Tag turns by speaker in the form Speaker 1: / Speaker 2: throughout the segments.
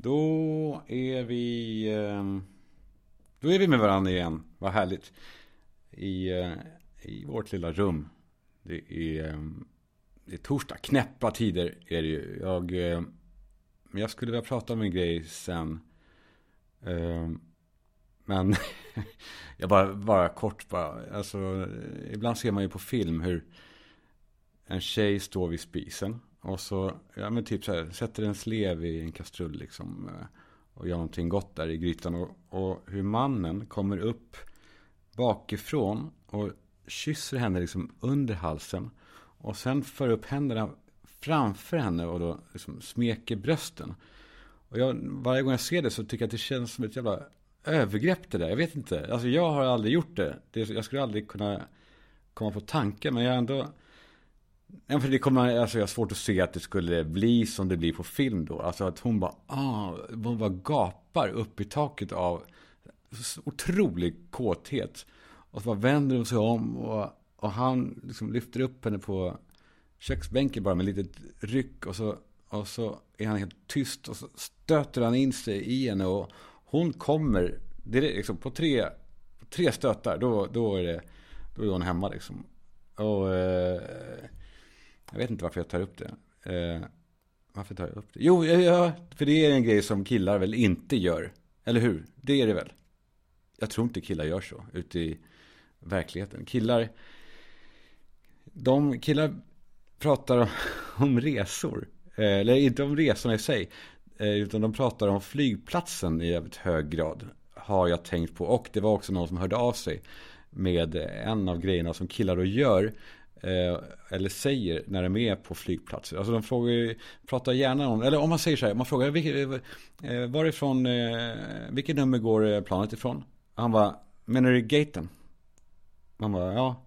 Speaker 1: Då är vi... Ehm, då är vi med varandra igen. Vad härligt. I, eh, i vårt lilla rum. Det är, ehm, det är torsdag. Knäppa tider är det ju. Jag, men jag skulle vilja prata om en grej sen. Men jag bara, bara kort bara. Alltså, eh, ibland ser man ju på film hur en tjej står vid spisen. Och så, ja men typ så här, sätter en slev i en kastrull liksom. Eh, och gör någonting gott där i grytan. Och, och hur mannen kommer upp bakifrån och kysser henne liksom under halsen. Och sen för upp händerna framför henne och då liksom smeker brösten. Och jag, varje gång jag ser det så tycker jag att det känns som ett jävla övergrepp det där. Jag vet inte. Alltså jag har aldrig gjort det. det jag skulle aldrig kunna komma på tanken. Men jag har ändå... Ja, för det kommer, alltså jag har svårt att se att det skulle bli som det blir på film då. Alltså att hon bara, ah, hon bara gapar upp i taket av otrolig kåthet. Och så bara vänder hon sig om och, och han liksom lyfter upp henne på köksbänken bara med ett litet ryck. Och så, och så är han helt tyst och så stöter han in sig i henne. Och hon kommer, det är liksom på tre, på tre stötar, då, då, är det, då är hon hemma liksom. Och eh, jag vet inte varför jag tar upp det. Eh, varför tar jag upp det? Jo, ja, för det är en grej som killar väl inte gör. Eller hur? Det är det väl? Jag tror inte killar gör så ute i verkligheten. Killar, de killar pratar om, om resor. Eh, eller inte om resorna i sig. Eh, utan de pratar om flygplatsen i jävligt hög grad. Har jag tänkt på. Och det var också någon som hörde av sig. Med en av grejerna som killar då gör. Eh, eller säger när de är på flygplatser. Alltså de frågar ju, pratar gärna om, eller om man säger så här, man frågar vilket, eh, varifrån, eh, vilket nummer går eh, planet ifrån? Han bara, menar du gaten? Man bara, ja.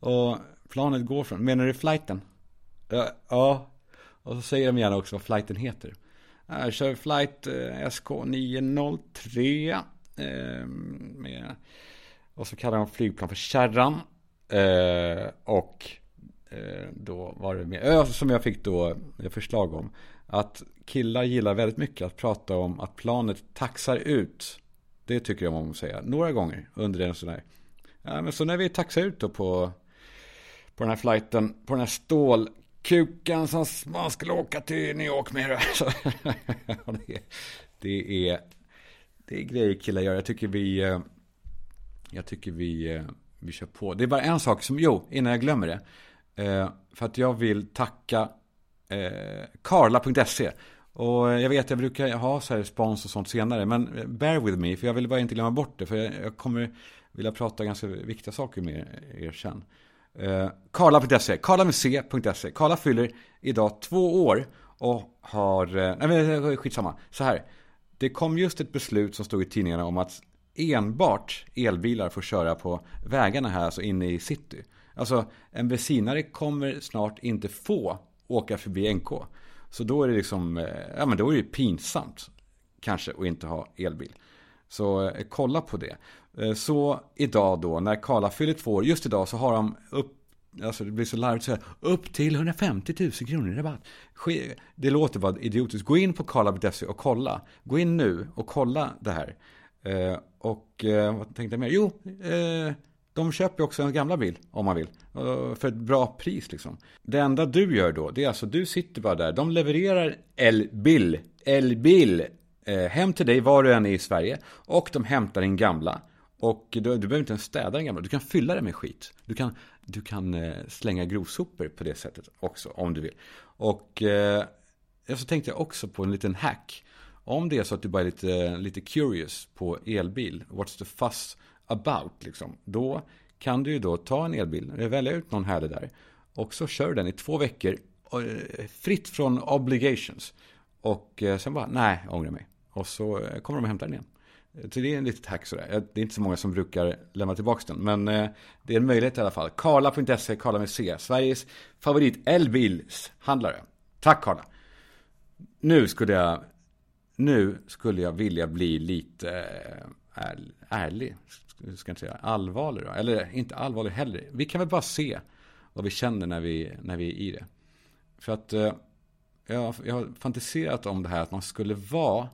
Speaker 1: Och planet går från, menar du flighten? Ja, ja. Och så säger de gärna också vad flighten heter. Jag kör flight eh, SK903. Eh, med, och så kallar de flygplan för kärran. Eh, då som jag fick då förslag om. Att killar gillar väldigt mycket att prata om att planet taxar ut. Det tycker jag om att säga. Några gånger under en sån här. Ja, men så när vi taxar ut då på, på den här flighten. På den här stålkukan som man skulle åka till New York med. Så, det, är, det, är, det är grejer killar gör. Jag tycker vi... Eh, jag tycker vi... Eh, vi kör på. Det är bara en sak som, jo, innan jag glömmer det. Eh, för att jag vill tacka eh, Karla.se. Och eh, jag vet, jag brukar ha så här spons och sånt senare. Men eh, bear with me, för jag vill bara inte glömma bort det. För jag, jag kommer vilja prata ganska viktiga saker med er sen. Eh, Karla.se, Karla med C.se. Karla fyller idag två år och har, eh, nej men eh, skitsamma, så här. Det kom just ett beslut som stod i tidningarna om att enbart elbilar får köra på vägarna här, alltså inne i city. Alltså en bensinare kommer snart inte få åka förbi NK. Så då är det liksom, eh, ja men då är det pinsamt kanske att inte ha elbil. Så eh, kolla på det. Eh, så idag då, när Karla fyller två år, just idag så har de upp Alltså det blir så larvigt så här, upp till 150 000 kronor i rabatt. Det låter bara idiotiskt. Gå in på karla.se och kolla. Gå in nu och kolla det här. Eh, och eh, vad tänkte jag mer? Jo, eh, de köper ju också en gamla bil om man vill. Eh, för ett bra pris liksom. Det enda du gör då, det är alltså du sitter bara där. De levererar elbil, elbil eh, hem till dig var du än är i Sverige. Och de hämtar din gamla. Och du, du behöver inte ens städa den gamla. Du kan fylla den med skit. Du kan, du kan eh, slänga grovsopor på det sättet också om du vill. Och eh, så tänkte jag också på en liten hack. Om det är så att du bara är lite, lite curious på elbil, what's the fuss about liksom. Då kan du ju då ta en elbil, välja ut någon härlig där. Och så kör du den i två veckor, eh, fritt från obligations. Och eh, sen bara, nej, jag ångrar mig. Och så eh, kommer de och hämtar den igen. Så det är en litet hack sådär. Det är inte så många som brukar lämna tillbaka den. Men det är en möjlighet i alla fall. Karla.se, Karla med C. Sveriges favorit elbilshandlare. Tack Karla. Nu skulle jag nu skulle jag vilja bli lite eh, ärlig. Jag ska inte säga allvarlig då. Eller inte allvarlig heller. Vi kan väl bara se vad vi känner när vi, när vi är i det. För att eh, jag, jag har fantiserat om det här att man skulle vara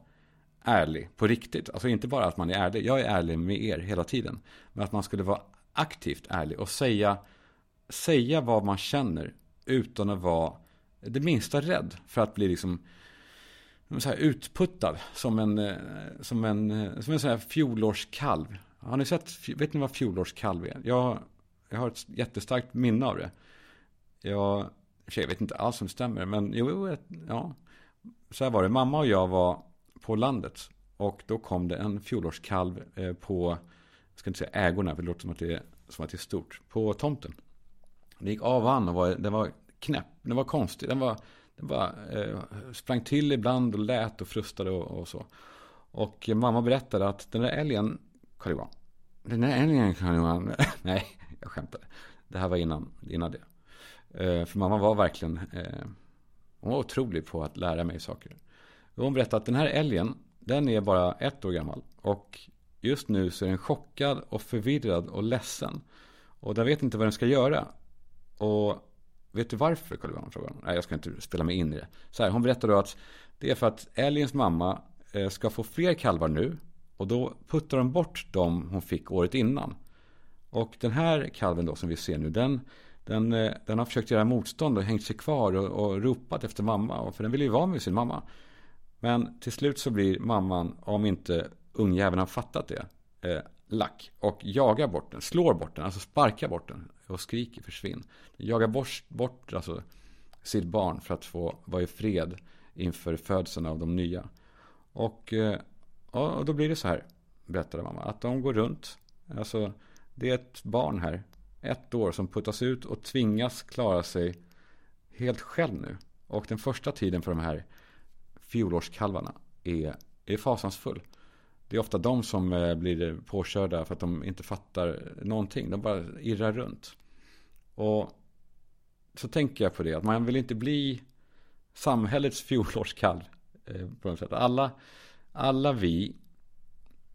Speaker 1: ärlig på riktigt. Alltså inte bara att man är ärlig, jag är ärlig med er hela tiden. Men att man skulle vara aktivt ärlig och säga, säga vad man känner utan att vara det minsta rädd för att bli liksom så här utputtad som en, eh, som en, eh, som en sån här fjolårskalv. Har ni sett, vet ni vad fjolårskalv är? Jag, jag har ett jättestarkt minne av det. Jag, jag vet inte alls om det stämmer, men jo, ja. Så här var det, mamma och jag var på landet. Och då kom det en fjolårskalv eh, på, jag ska inte säga ägorna, för det låter som att det är, som att det är stort, på tomten. Det gick av och an och var, den var knäpp, den var konstig, den var, den bara eh, sprang till ibland och lät och frustade och, och så. Och mamma berättade att den där älgen, Karl-Johan, den där älgen Karl-Johan, nej, jag skämtade. Det här var innan, innan det. Eh, för mamma var verkligen, eh, hon var otrolig på att lära mig saker. Hon berättade att den här älgen, den är bara ett år gammal. Och just nu så är den chockad och förvirrad och ledsen. Och den vet inte vad den ska göra. Och vet du varför? Karl Johan frågade. Nej, jag ska inte spela mig in i det. Så här, hon berättade då att det är för att älgens mamma eh, ska få fler kalvar nu. Och då puttar de bort dem hon fick året innan. Och den här kalven då som vi ser nu, den, den, eh, den har försökt göra motstånd och hängt sig kvar och, och ropat efter mamma. För den vill ju vara med sin mamma. Men till slut så blir mamman, om inte ungjäveln har fattat det, eh, lack. Och jagar bort den, slår bort den, alltså sparkar bort den. Och skriker försvinn. Jagar bort, bort alltså, sitt barn för att få vara i fred inför födseln av de nya. Och, eh, och då blir det så här, berättade mamma, att de går runt. Alltså, det är ett barn här, ett år, som puttas ut och tvingas klara sig helt själv nu. Och den första tiden för de här fjolårskalvarna är, är fasansfull. Det är ofta de som eh, blir påkörda för att de inte fattar någonting. De bara irrar runt. Och så tänker jag på det, att man vill inte bli samhällets fjolårskalv. Eh, på något sätt. Alla, alla vi,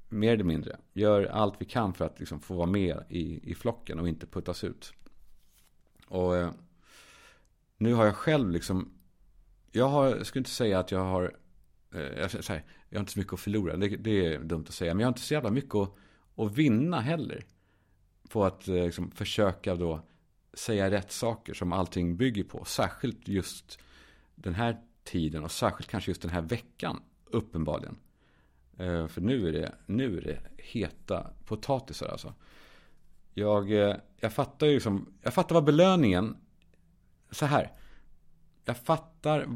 Speaker 1: mer eller mindre, gör allt vi kan för att liksom få vara med i, i flocken och inte puttas ut. Och eh, nu har jag själv liksom jag har, skulle inte säga att jag har, eh, här, jag har inte så mycket att förlora, det, det, är dumt att säga, men jag har inte så jävla mycket att, att vinna heller. På att eh, liksom, försöka då säga rätt saker som allting bygger på. Särskilt just den här tiden och särskilt kanske just den här veckan, uppenbarligen. Eh, för nu är, det, nu är det heta potatisar alltså. Jag, eh, jag fattar ju liksom, jag fattar vad belöningen, så här jag fattar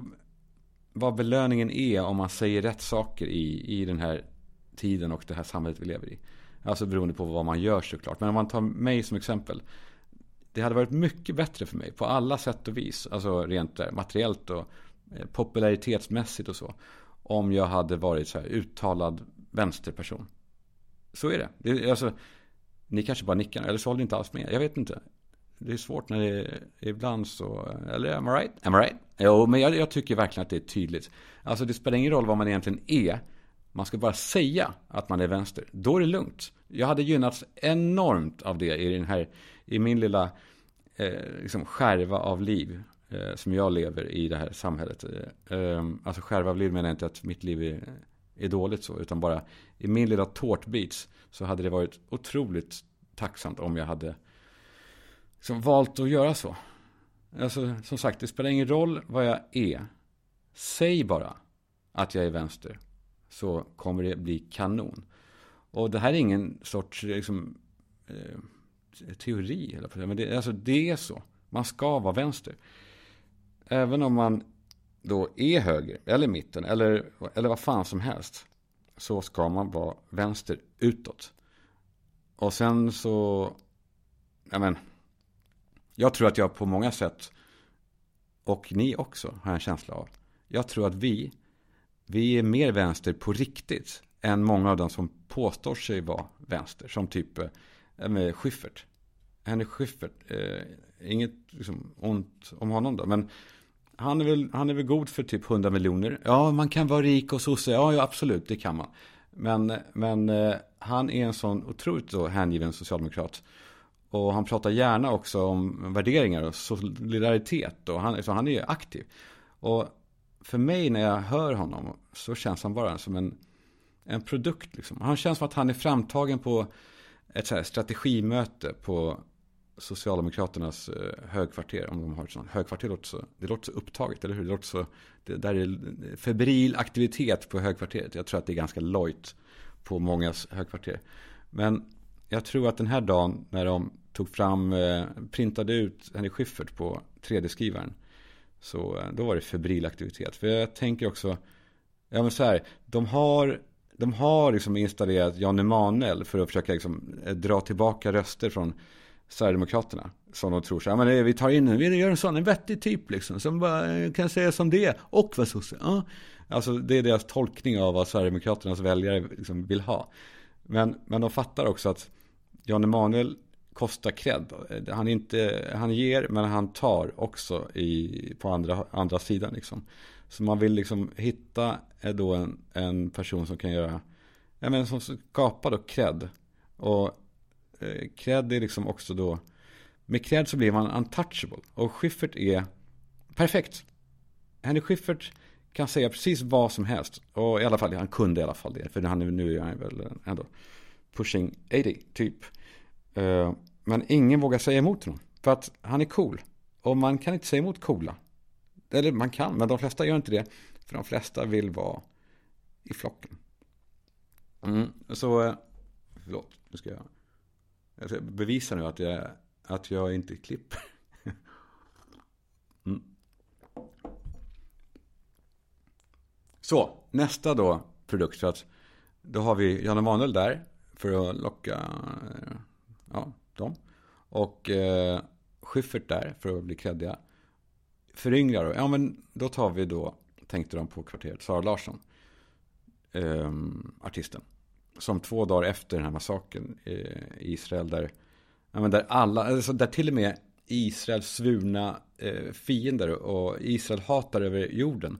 Speaker 1: vad belöningen är om man säger rätt saker i, i den här tiden och det här samhället vi lever i. Alltså beroende på vad man gör såklart. Men om man tar mig som exempel. Det hade varit mycket bättre för mig på alla sätt och vis. Alltså rent eh, materiellt och eh, popularitetsmässigt och så. Om jag hade varit så här uttalad vänsterperson. Så är det. det alltså, ni kanske bara nickar, eller så håller ni inte alls med. Jag vet inte det är svårt när det är ibland så, eller am I right? Am I right? Jo, men jag, jag, tycker verkligen att det är tydligt. Alltså det spelar ingen roll vad man egentligen är. Man ska bara säga att man är vänster. Då är det lugnt. Jag hade gynnats enormt av det i den här, i min lilla eh, liksom skärva av liv. Eh, som jag lever i det här samhället. Eh, ehm, alltså skärva av liv menar jag inte att mitt liv är, är dåligt så. Utan bara i min lilla tårtbit så hade det varit otroligt tacksamt om jag hade som valt att göra så. Alltså, som sagt, det spelar ingen roll vad jag är. Säg bara att jag är vänster. Så kommer det bli kanon. Och det här är ingen sorts liksom, eh, teori. Men det, alltså, det är så. Man ska vara vänster. Även om man då är höger, eller mitten, eller, eller vad fan som helst. Så ska man vara vänster utåt. Och sen så, ja men, jag tror att jag på många sätt, och ni också har en känsla av. Jag tror att vi, vi är mer vänster på riktigt än många av dem som påstår sig vara vänster. Som typ eh, med Schyffert. Henrik Schyffert, eh, inget liksom, ont om honom då. Men han är, väl, han är väl god för typ 100 miljoner. Ja, man kan vara rik och sosse. Ja, ja, absolut, det kan man. Men, men eh, han är en sån otroligt då hängiven socialdemokrat. Och han pratar gärna också om värderingar och solidaritet. Och han, så han är aktiv. Och för mig när jag hör honom så känns han bara som en, en produkt liksom. Han känns som att han är framtagen på ett så här strategimöte på Socialdemokraternas eh, högkvarter. Om de har ett sånt högkvarter. Låter så, det låter så upptaget, eller hur? Det låter så, det där är febril aktivitet på högkvarteret. Jag tror att det är ganska lojt på mångas högkvarter. Men jag tror att den här dagen när de tog fram, eh, printade ut Henrik Schyffert på 3D-skrivaren. Så eh, då var det febril aktivitet. För jag tänker också, ja men så här, de har, de har liksom installerat Jan Emanuel för att försöka liksom eh, dra tillbaka röster från Sverigedemokraterna. Som de tror så här, men vi tar in, vi gör en sån, en vettig typ liksom. Som bara kan säga som det är. Och vad sosse. Ja. Alltså det är deras tolkning av vad Sverigedemokraternas väljare liksom vill ha. Men, men de fattar också att Jan Emanuel kostar cred. Eh, han, inte, han ger men han tar också i, på andra, andra sidan. Liksom. Så man vill liksom hitta eh, då en, en person som kan göra, ja men som skapar då cred. Och eh, cred är liksom också då, med cred så blir man untouchable. Och Schyffert är perfekt. Henrik Schyffert kan säga precis vad som helst. Och i alla fall, han kunde i alla fall det. För han, nu är han väl eh, ändå pushing 80 typ. Eh, men ingen vågar säga emot honom. För att han är cool. Och man kan inte säga emot coola. Eller man kan, men de flesta gör inte det. För de flesta vill vara i flocken. Mm, så, eh, förlåt, nu ska jag, jag ska bevisa nu att jag, att jag inte klipper. mm. Så, nästa då produkt. För att då har vi Jan Emanuel där för att locka eh, ja, de. Och eh, Schyffert där för att bli kreddiga. Föryngrar då? Ja men då tar vi då, tänkte de på kvarteret, Sara Larsson. Eh, artisten. Som två dagar efter den här massakern eh, i Israel där, ja, men där alla, alltså där till och med Israels svurna eh, fiender och Israel hatar över jorden.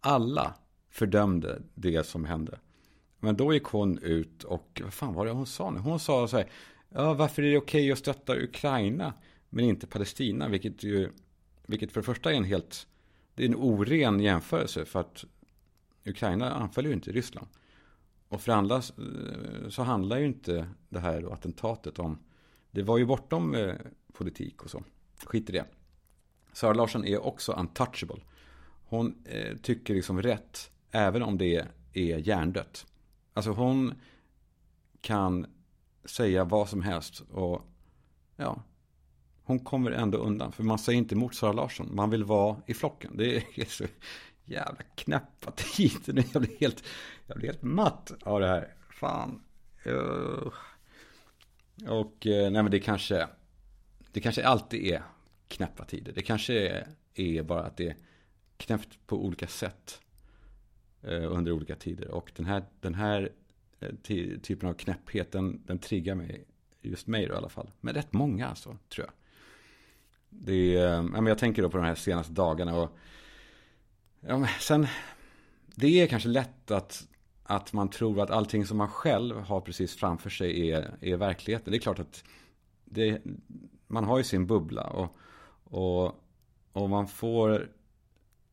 Speaker 1: Alla fördömde det som hände. Men då gick hon ut och, vad fan var det hon sa nu? Hon sa så här, ja varför är det okej att stötta Ukraina men inte Palestina? Vilket ju, vilket för det första är en helt, det är en oren jämförelse för att Ukraina anfaller ju inte Ryssland. Och för andra eh, så handlar ju inte det här attentatet om, det var ju bortom eh, politik och så. Skit i det. Sara Larsson är också untouchable. Hon eh, tycker liksom rätt, även om det är hjärndött. Alltså hon kan säga vad som helst och ja, hon kommer ändå undan. För man säger inte emot Sara Larsson, man vill vara i flocken. Det är så jävla knäppa tider. Jag blir helt, jag blir helt matt av det här. Fan. Och eh, nej men det kanske, det kanske alltid är knäppa tider. Det kanske är bara att det är knäppt på olika sätt. Eh, under olika tider. Och den här, den här typen av knäpphet, den, den triggar mig, just mig då i alla fall. Men rätt många alltså, tror jag. Det är, eh, ja, jag tänker då på de här senaste dagarna och ja, men sen, det är kanske lätt att, att man tror att allting som man själv har precis framför sig är, är verkligheten. Det är klart att det, man har ju sin bubbla och, och, och man får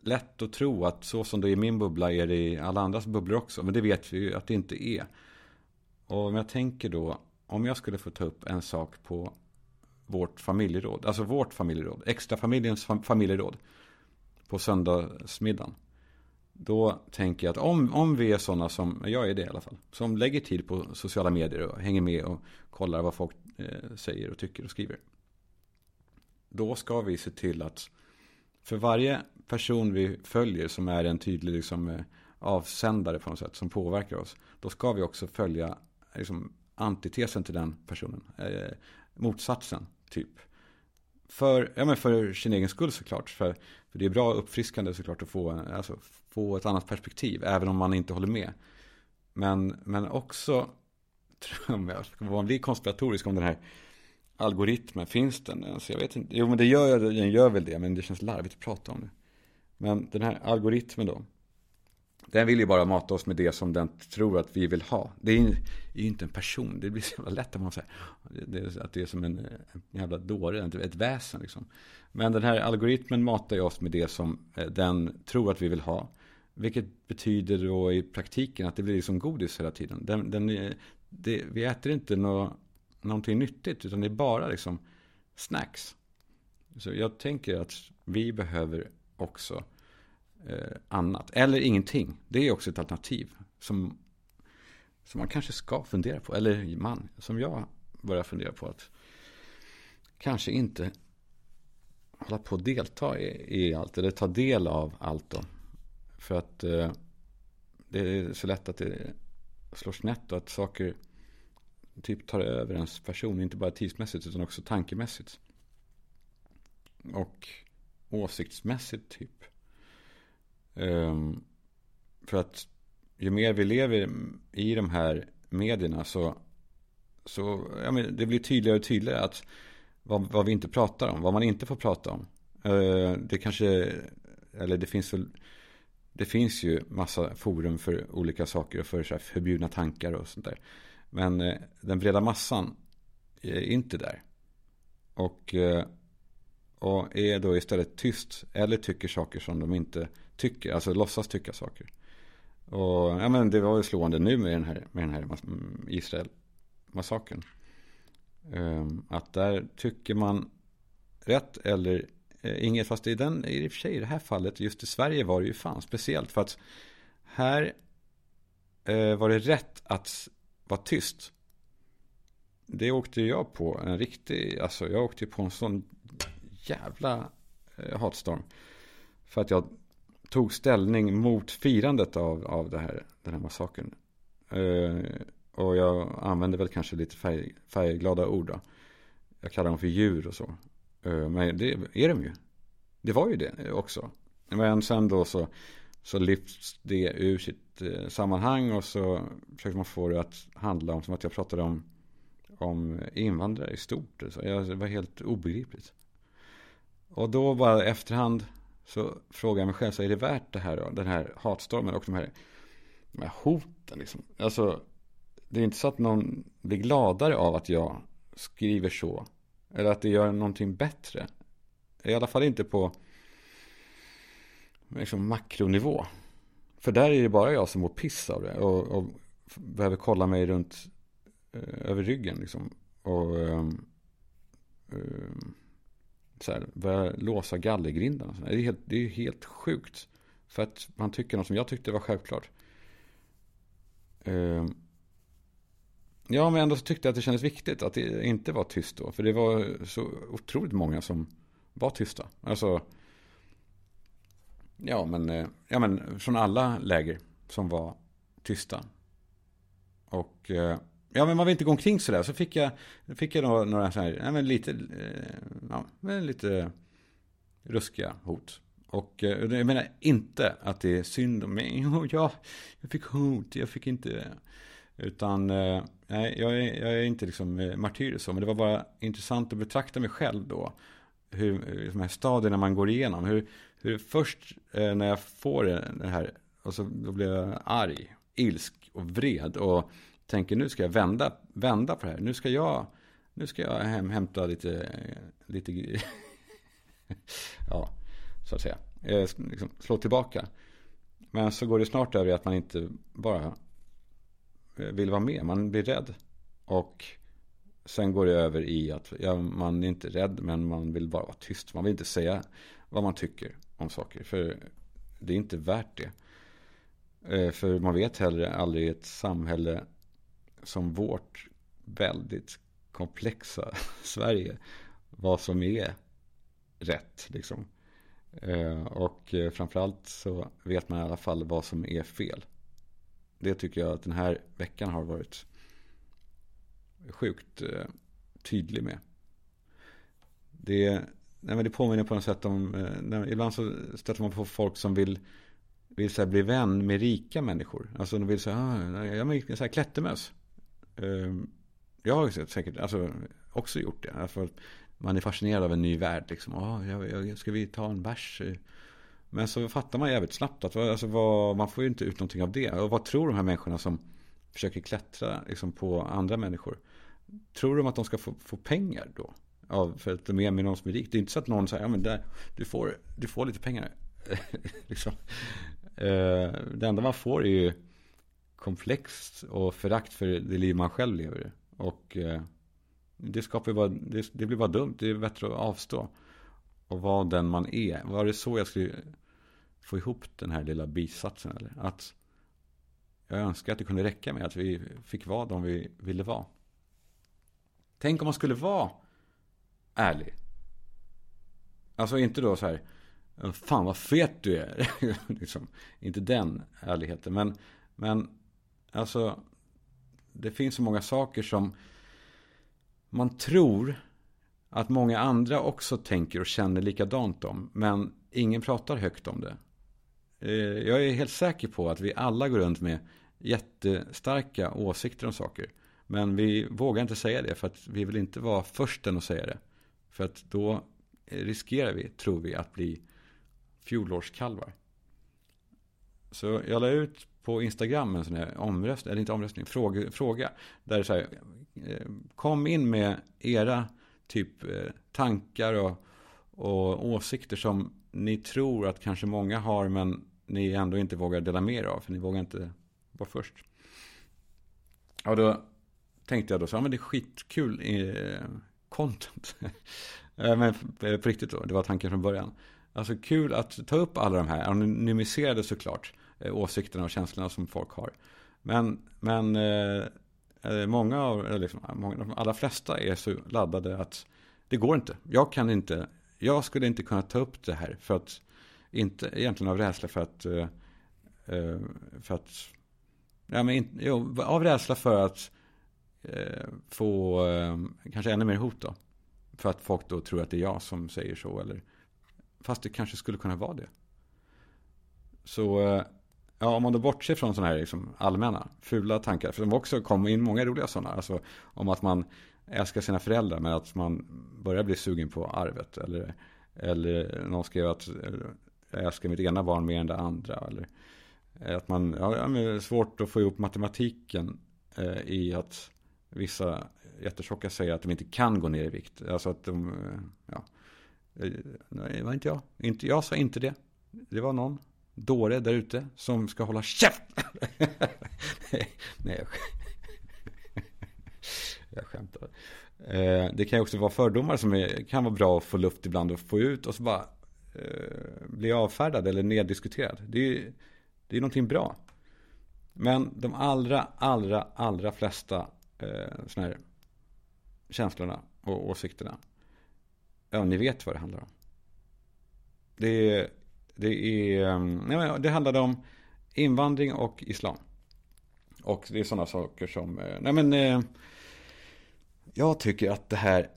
Speaker 1: lätt att tro att så som det är i min bubbla är det i alla andras bubblor också. Men det vet vi ju att det inte är. Och om jag tänker då, om jag skulle få ta upp en sak på vårt familjeråd, alltså vårt familjeråd, extra familjens familjeråd på söndagsmiddagen. Då tänker jag att om, om vi är sådana som, jag är det i alla fall, som lägger tid på sociala medier och hänger med och kollar vad folk eh, säger och tycker och skriver. Då ska vi se till att för varje person vi följer som är en tydlig liksom, eh, avsändare på något sätt som påverkar oss. Då ska vi också följa liksom, antitesen till den personen. Eh, motsatsen, typ. För, ja, men för sin egen skull såklart. För, för det är bra uppfriskande såklart att få, alltså, få ett annat perspektiv. Även om man inte håller med. Men, men också, tror jag, om man blir konspiratorisk om den här algoritmen, finns den? Alltså jag vet inte. Jo men det gör, den gör väl det, men det känns larvigt att prata om det. Men den här algoritmen då. Den vill ju bara mata oss med det som den tror att vi vill ha. Det är ju inte en person. Det blir så jävla lätt att man säger att det är som en, en jävla dåre, ett väsen liksom. Men den här algoritmen matar ju oss med det som eh, den tror att vi vill ha. Vilket betyder då i praktiken att det blir som godis hela tiden. Den, den, eh, det, vi äter inte nå, någonting nyttigt utan det är bara liksom snacks. Så jag tänker att vi behöver också eh, annat. Eller ingenting. Det är också ett alternativ. Som, som man kanske ska fundera på. Eller man, som jag börjar fundera på. att Kanske inte hålla på att delta i, i allt. Eller ta del av allt då. För att eh, det är så lätt att det slår snett och att saker typ tar över ens person. Inte bara tidsmässigt utan också tankemässigt. Och åsiktsmässigt typ. Um, för att ju mer vi lever i de här medierna så, så ja, men det blir tydligare och tydligare att vad, vad vi inte pratar om, vad man inte får prata om. Uh, det kanske, eller det finns väl, det finns ju massa forum för olika saker och för så förbjudna tankar och sånt där. Men uh, den breda massan är inte där. Och uh, och är då istället tyst eller tycker saker som de inte tycker. Alltså låtsas tycka saker. Och ja, men det var ju slående nu med den här, med den här mm, Israel-massakern. Ehm, att där tycker man rätt eller eh, inget. Fast i, den, i och för sig i det här fallet, just i Sverige var det ju fan speciellt. För att här eh, var det rätt att vara tyst. Det åkte jag på en riktig, alltså jag åkte på en sån jävla eh, hatstorm. För att jag tog ställning mot firandet av, av det här, den här massakern. Eh, och jag använde väl kanske lite färg, färgglada ord då. Jag kallar dem för djur och så. Eh, men det är de ju. Det var ju det också. Men sen då så, så lyfts det ur sitt eh, sammanhang och så försöker man få det att handla om som att jag pratade om, om invandrare i stort. Så jag, det var helt obegripligt. Och då bara efterhand så frågar jag mig själv, så är det värt det här då? Den här hatstormen och de här, de här hoten liksom. Alltså, det är inte så att någon blir gladare av att jag skriver så. Eller att det gör någonting bättre. I alla fall inte på liksom, makronivå. För där är det bara jag som mår piss av det. Och, och behöver kolla mig runt eh, över ryggen liksom. Och Eh, eh, så här, börja låsa gallergrindarna. Det är, helt, det är helt sjukt. För att man tycker något som jag tyckte var självklart. Uh, ja, men ändå så tyckte jag att det kändes viktigt att det inte var tyst då. För det var så otroligt många som var tysta. Alltså, ja men, eh, ja, men från alla läger som var tysta. Och uh, Ja, men man vill inte gå omkring sådär. Så fick jag, fick jag då några så här, ja, men lite, eh, ja, men lite ruskiga hot. Eh, och jag menar inte att det är synd om mig. Ja, jag fick hot, jag fick inte... Utan, eh, nej, jag är, jag är inte liksom martyr så. Men det var bara intressant att betrakta mig själv då. Hur de här stadierna man går igenom. Hur, hur först när jag får det här, och så då blir jag arg, ilsk och vred. Och tänker nu ska jag vända, vända på det här. Nu ska jag, nu ska jag hem, hämta lite, lite ja, så att säga. Eh, liksom slå tillbaka. Men så går det snart över i att man inte bara eh, vill vara med. Man blir rädd. Och sen går det över i att ja, man är inte rädd men man vill bara vara tyst. Man vill inte säga vad man tycker om saker. För det är inte värt det. Eh, för man vet heller aldrig i ett samhälle som vårt väldigt komplexa Sverige vad som är rätt. Liksom. Eh, och eh, framförallt så vet man i alla fall vad som är fel. Det tycker jag att den här veckan har varit sjukt eh, tydlig med. Det, nej men det påminner på något sätt om, ibland så stöter man på folk som vill, vill så bli vän med rika människor. Alltså de vill säga, ah, jag är så här klättermöss. Ehm, jag har säkert alltså, också gjort det. För man är fascinerad av en ny värld. Liksom. Oh, jag, jag, ska vi ta en bärs? Men så fattar man jävligt snabbt att alltså, vad, man får ju inte ut någonting av det. Och vad tror de här människorna som försöker klättra liksom, på andra människor? Tror de att de ska få, få pengar då? Av, för att de är med någon som är rik. Det är inte så att någon säger, ja men där, du får, du får lite pengar. liksom. Eh, det enda man får är ju komplext och förakt för det liv man själv lever. Och eh, det skapar bara, det, det, blir bara dumt. Det är bättre att avstå. Och vara den man är. Var det så jag skulle få ihop den här lilla bisatsen? Eller? Att jag önskar att det kunde räcka med att vi fick vara de vi ville vara. Tänk om man skulle vara ärlig. Alltså inte då så här. Fan vad fet du är. liksom, inte den ärligheten. Men, men alltså. Det finns så många saker som man tror att många andra också tänker och känner likadant om. Men ingen pratar högt om det. Eh, jag är helt säker på att vi alla går runt med jättestarka åsikter om saker. Men vi vågar inte säga det för att vi vill inte vara försten att säga det. För att då riskerar vi, tror vi, att bli fjolårskalvar. Så jag la ut på Instagram en sån här omröstning, eller inte omröstning, fråga. fråga där det så här, eh, kom in med era typ eh, tankar och, och åsikter som ni tror att kanske många har men ni ändå inte vågar dela med er av. För ni vågar inte vara först. Och då tänkte jag då så, ja men det är skitkul eh, content. men eh, på riktigt då, det var tanken från början. Alltså kul att ta upp alla de här, anonymiserade såklart, Eh, åsikterna och känslorna som folk har. Men, men eh, eh, många av, liksom, många, de allra flesta är så laddade att det går inte. Jag kan inte, jag skulle inte kunna ta upp det här för att, inte egentligen av rädsla för att, för att, ja men jo, av rädsla för att få kanske ännu mer hot då. För att folk då tror att det är jag som säger så eller Fast det kanske skulle kunna vara det. Så ja, om man då bortser från sådana här liksom allmänna fula tankar. För det också kom in många roliga sådana. Alltså om att man älskar sina föräldrar men att man börjar bli sugen på arvet. Eller, eller någon skrev att jag älskar mitt ena barn mer än det andra. Eller att man ja, det är svårt att få ihop matematiken eh, i att vissa jättetjocka säger att de inte kan gå ner i vikt. Alltså att de, eh, ja, eh, nej, det var inte jag. Inte, jag sa inte det. Det var någon dåre där ute som ska hålla käft. nej, nej, jag skämtar. Eh, det kan ju också vara fördomar som är, kan vara bra att få luft ibland och få ut och så bara eh, bli avfärdad eller neddiskuterad. Det är, det är någonting bra. Men de allra, allra, allra flesta eh, sådana här känslorna och åsikterna Ja, ni vet vad det handlar om. Det, är det, är, ehm, nej, det handlade om invandring och islam. Och det är sådana saker som, eh, nej men, eh, jag tycker att det här,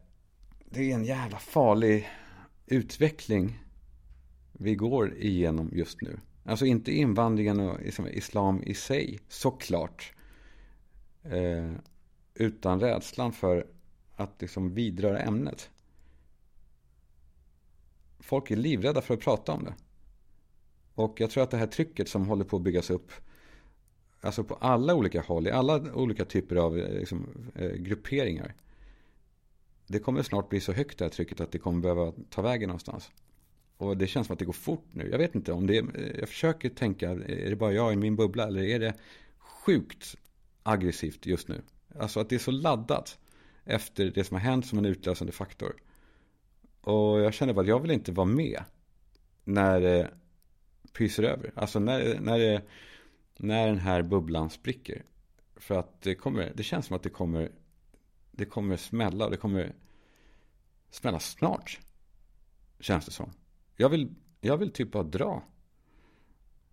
Speaker 1: det är en jävla farlig utveckling vi går igenom just nu. Alltså inte invandringen och liksom islam i sig, såklart. Eh, utan rädslan för att liksom vidröra ämnet folk är livrädda för att prata om det. Och jag tror att det här trycket som håller på att byggas upp Alltså på alla olika håll, i alla olika typer av eh, liksom, eh, grupperingar. Det kommer snart bli så högt det här trycket att det kommer behöva ta vägen någonstans. Och det känns som att det går fort nu. Jag vet inte om det är, eh, jag försöker tänka, är det bara jag i min bubbla eller är det sjukt aggressivt just nu? Alltså att det är så laddat efter det som har hänt som en utlösande faktor. Och jag känner bara att jag vill inte vara med när pyser över. Alltså när, när, det, när den här bubblan spricker. För att det kommer, det känns som att det kommer, det kommer smälla det kommer smälla snart. Känns det som. Jag vill, jag vill typ bara dra.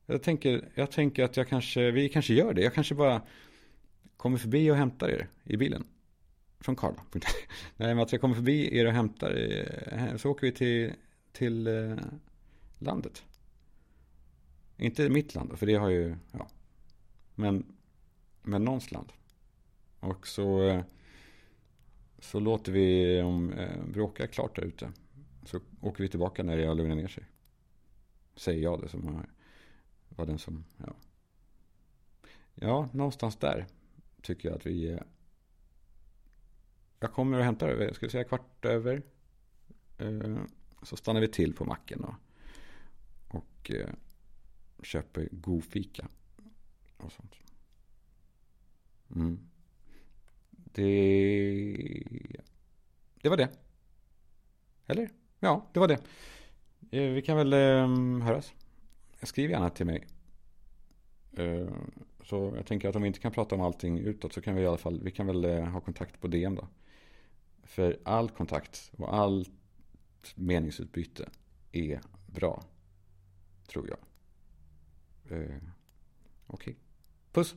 Speaker 1: Jag tänker, jag tänker att jag kanske, vi kanske gör det. Jag kanske bara kommer förbi och hämtar er i bilen från Karla. Nej, men att jag kommer förbi er och hämtar. er. Eh, så åker vi till, till eh, landet. Inte mitt land, för det har ju, ja. Men, men någons land. Och så, eh, så låter vi dem eh, bråka klart där ute. Så åker vi tillbaka när det har lugnat ner sig. Säger jag det som var den som, ja. Ja, någonstans där tycker jag att vi eh, jag kommer och hämtar, jag skulle säga kvart över. Så stannar vi till på macken och, och köper god fika. Och sånt. Mm. Det... Det var det. Eller? Ja, det var det. Eh, vi kan väl ehm, höras. Skriv gärna till mig. Eh, så jag tänker att om vi inte kan prata om allting utåt så kan vi i alla fall, vi kan väl eh, ha kontakt på DM då. För all kontakt och allt meningsutbyte är bra. Tror jag. Uh, Okej. Okay. Puss!